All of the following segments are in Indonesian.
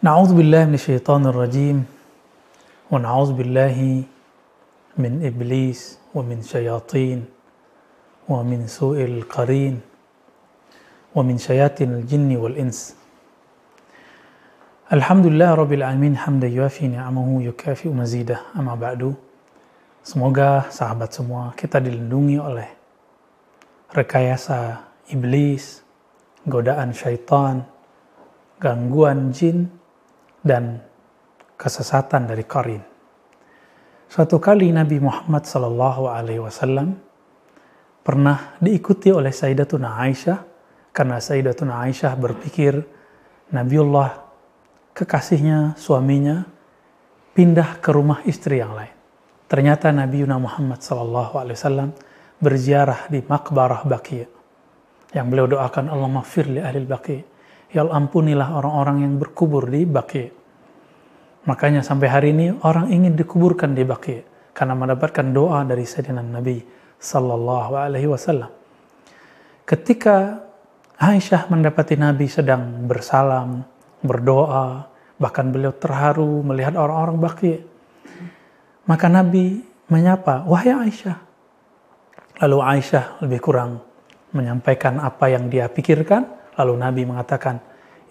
نعوذ بالله من الشيطان الرجيم ونعوذ بالله من إبليس ومن شياطين ومن سوء القرين ومن شياطين الجن والإنس. الحمد لله رب العالمين حمدا يوافي نعمه يكافئ مزيده أما بعد Semoga sahabat semua kita dilindungi oleh rekayasa iblis, godaan syaitan, gangguan jin, dan kesesatan dari Qarin. Suatu kali Nabi Muhammad Sallallahu Alaihi Wasallam pernah diikuti oleh Sayyidatuna Aisyah karena Sayyidatuna Aisyah berpikir Nabiullah kekasihnya suaminya pindah ke rumah istri yang lain. Ternyata Nabi Muhammad Sallallahu Alaihi Wasallam berziarah di makbarah Baqi yang beliau doakan Allah maghfir li ahli Baqi ya ampunilah orang-orang yang berkubur di Baqi makanya sampai hari ini orang ingin dikuburkan di Baqi karena mendapatkan doa dari Sayyidina Nabi Sallallahu Alaihi Wasallam ketika Aisyah mendapati Nabi sedang bersalam berdoa bahkan beliau terharu melihat orang-orang Baqi maka Nabi menyapa, wahai Aisyah. Lalu Aisyah lebih kurang menyampaikan apa yang dia pikirkan. Lalu Nabi mengatakan,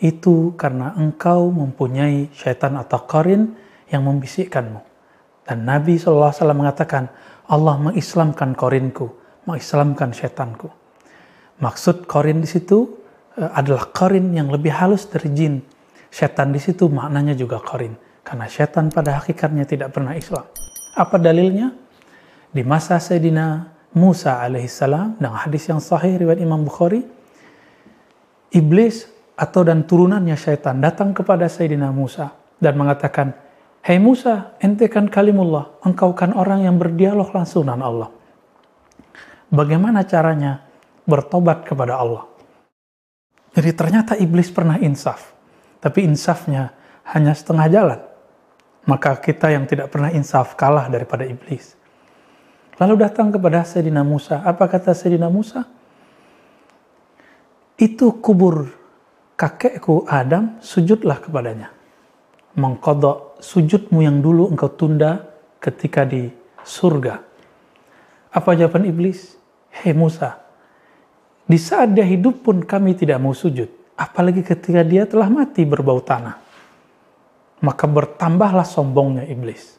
itu karena engkau mempunyai syaitan atau korin yang membisikkanmu. Dan Nabi SAW mengatakan, Allah mengislamkan korinku, mengislamkan syaitanku. Maksud korin di situ eh, adalah korin yang lebih halus dari jin. Syaitan di situ maknanya juga korin. Karena syaitan pada hakikatnya tidak pernah Islam. Apa dalilnya? Di masa Sayyidina Musa alaihissalam dan hadis yang sahih riwayat Imam Bukhari, iblis atau dan turunannya syaitan datang kepada Sayyidina Musa dan mengatakan, Hei Musa, ente kan kalimullah, engkau kan orang yang berdialog langsung dengan Allah. Bagaimana caranya bertobat kepada Allah? Jadi ternyata iblis pernah insaf, tapi insafnya hanya setengah jalan maka kita yang tidak pernah insaf kalah daripada iblis. Lalu datang kepada Sayyidina Musa. Apa kata Sayyidina Musa? Itu kubur kakekku Adam, sujudlah kepadanya. Mengkodok sujudmu yang dulu engkau tunda ketika di surga. Apa jawaban iblis? Hei Musa, di saat dia hidup pun kami tidak mau sujud. Apalagi ketika dia telah mati berbau tanah maka bertambahlah sombongnya iblis.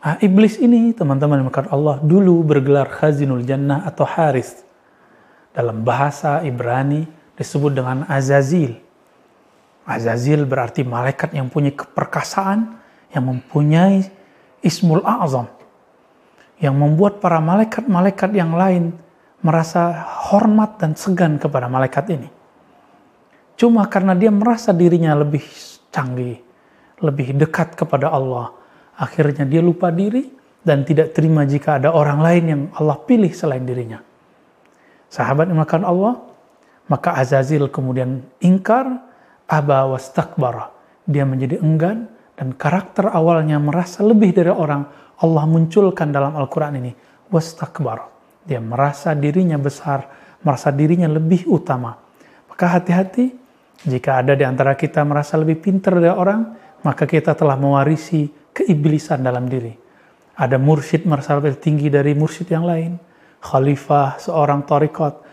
Nah, iblis ini teman-teman maka Allah dulu bergelar Khazinul Jannah atau Haris. Dalam bahasa Ibrani disebut dengan Azazil. Azazil berarti malaikat yang punya keperkasaan, yang mempunyai Ismul A'zam. Yang membuat para malaikat-malaikat yang lain merasa hormat dan segan kepada malaikat ini. Cuma karena dia merasa dirinya lebih canggih, lebih dekat kepada Allah. Akhirnya dia lupa diri dan tidak terima jika ada orang lain yang Allah pilih selain dirinya. Sahabat yang makan Allah, maka Azazil kemudian ingkar, aba wastakbara. Dia menjadi enggan dan karakter awalnya merasa lebih dari orang Allah munculkan dalam Al-Quran ini. Wastakbar. Dia merasa dirinya besar, merasa dirinya lebih utama. Maka hati-hati jika ada di antara kita merasa lebih pintar dari orang, maka kita telah mewarisi keiblisan dalam diri. Ada mursyid merasa lebih tinggi dari mursyid yang lain. Khalifah seorang torikot,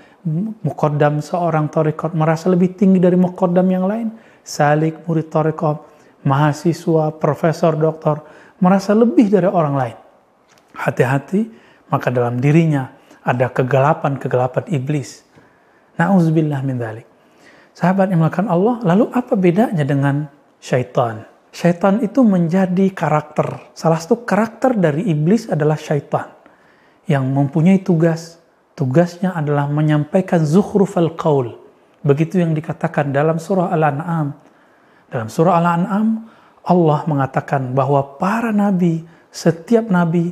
mukodam seorang torikot merasa lebih tinggi dari mukodam yang lain. Salik murid torikot, mahasiswa, profesor, doktor merasa lebih dari orang lain. Hati-hati, maka dalam dirinya ada kegelapan-kegelapan iblis. Nauzubillah min dhalik. Sahabat yang melakukan Allah, lalu apa bedanya dengan syaitan? Syaitan itu menjadi karakter. Salah satu karakter dari iblis adalah syaitan. Yang mempunyai tugas. Tugasnya adalah menyampaikan al qaul. Begitu yang dikatakan dalam surah Al-An'am. Dalam surah Al-An'am, Allah mengatakan bahwa para nabi, setiap nabi,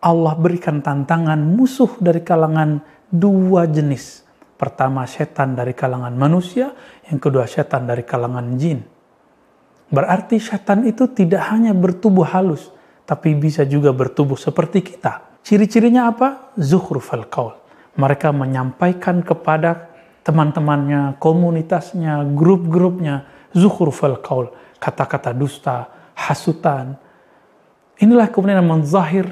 Allah berikan tantangan musuh dari kalangan dua jenis. Pertama, setan dari kalangan manusia. Yang kedua, setan dari kalangan jin Berarti setan itu tidak hanya bertubuh halus, tapi bisa juga bertubuh seperti kita. Ciri-cirinya apa? Zuhrufal qaul. Mereka menyampaikan kepada teman-temannya, komunitasnya, grup-grupnya, zuhrufal qaul. kata-kata dusta, hasutan. Inilah kemudian yang menzahir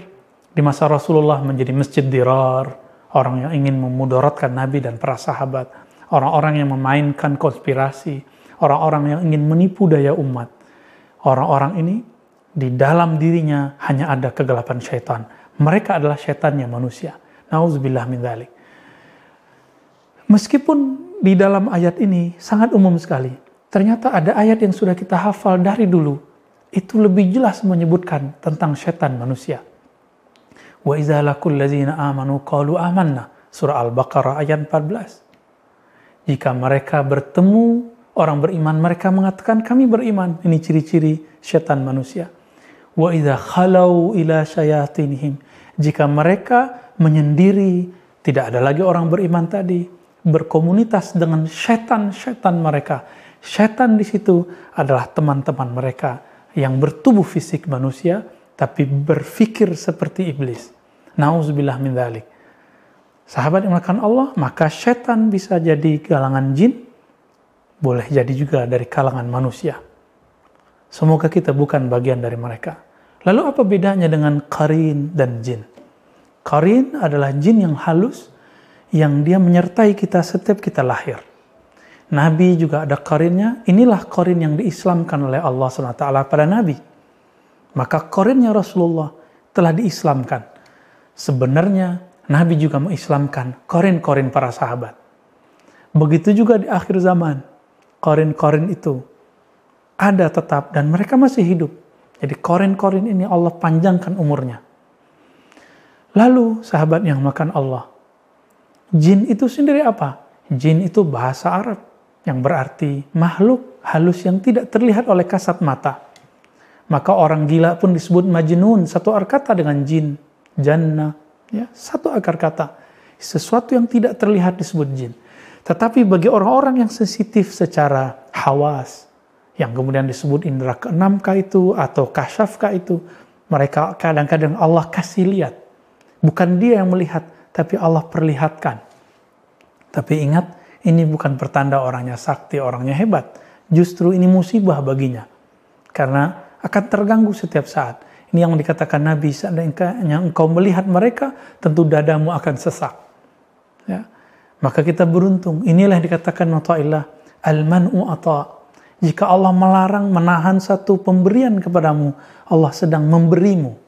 di masa Rasulullah menjadi masjid dirar, orang yang ingin memudaratkan Nabi dan para sahabat, orang-orang yang memainkan konspirasi, orang-orang yang ingin menipu daya umat. Orang-orang ini di dalam dirinya hanya ada kegelapan syaitan. Mereka adalah syaitannya manusia. Nauzubillah min dzalik. Meskipun di dalam ayat ini sangat umum sekali, ternyata ada ayat yang sudah kita hafal dari dulu. Itu lebih jelas menyebutkan tentang syaitan manusia. Wa idza laqul ladzina amanu qalu amanna. Surah Al-Baqarah ayat 14. Jika mereka bertemu orang beriman, mereka mengatakan kami beriman. Ini ciri-ciri syaitan manusia. Wa idza khalau ila syayatinihim. Jika mereka menyendiri, tidak ada lagi orang beriman tadi, berkomunitas dengan setan-setan mereka. Setan di situ adalah teman-teman mereka yang bertubuh fisik manusia, tapi berfikir seperti iblis. Nauzubillah min dhalik. Sahabat yang melakukan Allah, maka setan bisa jadi kalangan jin, boleh jadi juga dari kalangan manusia. Semoga kita bukan bagian dari mereka. Lalu apa bedanya dengan karin dan jin? Karin adalah jin yang halus, yang dia menyertai kita setiap kita lahir. Nabi juga ada korinnya. Inilah korin yang diislamkan oleh Allah SWT pada Nabi. Maka korinnya Rasulullah telah diislamkan. Sebenarnya Nabi juga mengislamkan korin-korin para sahabat. Begitu juga di akhir zaman. Korin-korin itu ada tetap dan mereka masih hidup. Jadi korin-korin ini Allah panjangkan umurnya. Lalu sahabat yang makan Allah. Jin itu sendiri apa? Jin itu bahasa Arab yang berarti makhluk halus yang tidak terlihat oleh kasat mata. Maka orang gila pun disebut majnun, satu akar kata dengan jin, jannah, ya, satu akar kata. Sesuatu yang tidak terlihat disebut jin. Tetapi bagi orang-orang yang sensitif secara hawas, yang kemudian disebut indera keenam kah itu atau kasyaf kah itu, mereka kadang-kadang Allah kasih lihat Bukan dia yang melihat, tapi Allah perlihatkan. Tapi ingat, ini bukan pertanda orangnya sakti, orangnya hebat. Justru ini musibah baginya. Karena akan terganggu setiap saat. Ini yang dikatakan Nabi, seandainya engkau melihat mereka, tentu dadamu akan sesak. Ya. Maka kita beruntung. Inilah yang dikatakan Nata'illah, al-man'u Jika Allah melarang menahan satu pemberian kepadamu, Allah sedang memberimu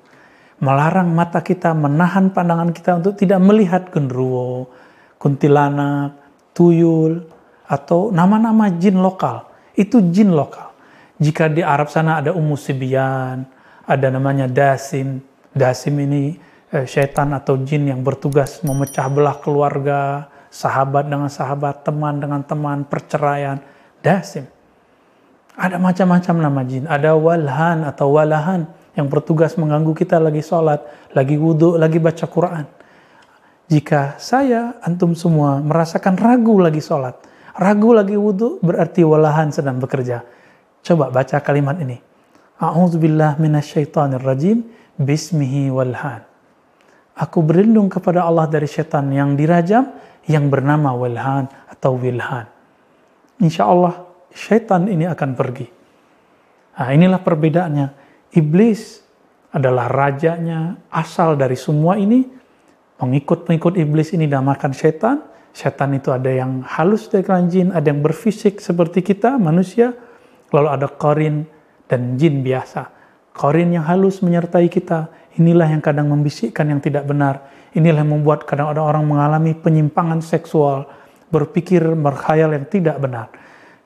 melarang mata kita, menahan pandangan kita untuk tidak melihat genderuwo, kuntilanak, tuyul, atau nama-nama jin lokal. Itu jin lokal. Jika di Arab sana ada Ummu Sibian, ada namanya Dasim. Dasim ini eh, syaitan atau jin yang bertugas memecah belah keluarga, sahabat dengan sahabat, teman dengan teman, perceraian. Dasim. Ada macam-macam nama jin. Ada Walhan atau Walahan yang bertugas mengganggu kita lagi sholat, lagi wudhu, lagi baca Quran. Jika saya, antum semua merasakan ragu lagi sholat, ragu lagi wudhu, berarti walahan sedang bekerja. Coba baca kalimat ini. A'udzubillah rajim, bismihi walhan. Aku berlindung kepada Allah dari setan yang dirajam, yang bernama walhan atau wilhan. Insya Allah, syaitan ini akan pergi. Nah, inilah perbedaannya Iblis adalah rajanya, asal dari semua ini. Pengikut-pengikut iblis ini namakan setan. Setan itu ada yang halus dari jin, ada yang berfisik seperti kita, manusia. Lalu ada korin dan jin biasa. Korin yang halus menyertai kita. Inilah yang kadang membisikkan yang tidak benar. Inilah yang membuat kadang ada orang mengalami penyimpangan seksual, berpikir, berkhayal yang tidak benar.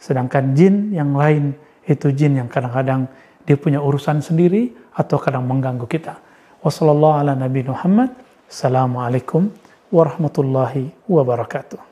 Sedangkan jin yang lain itu jin yang kadang-kadang dia punya urusan sendiri atau kadang mengganggu kita. Wassalamualaikum warahmatullahi wabarakatuh.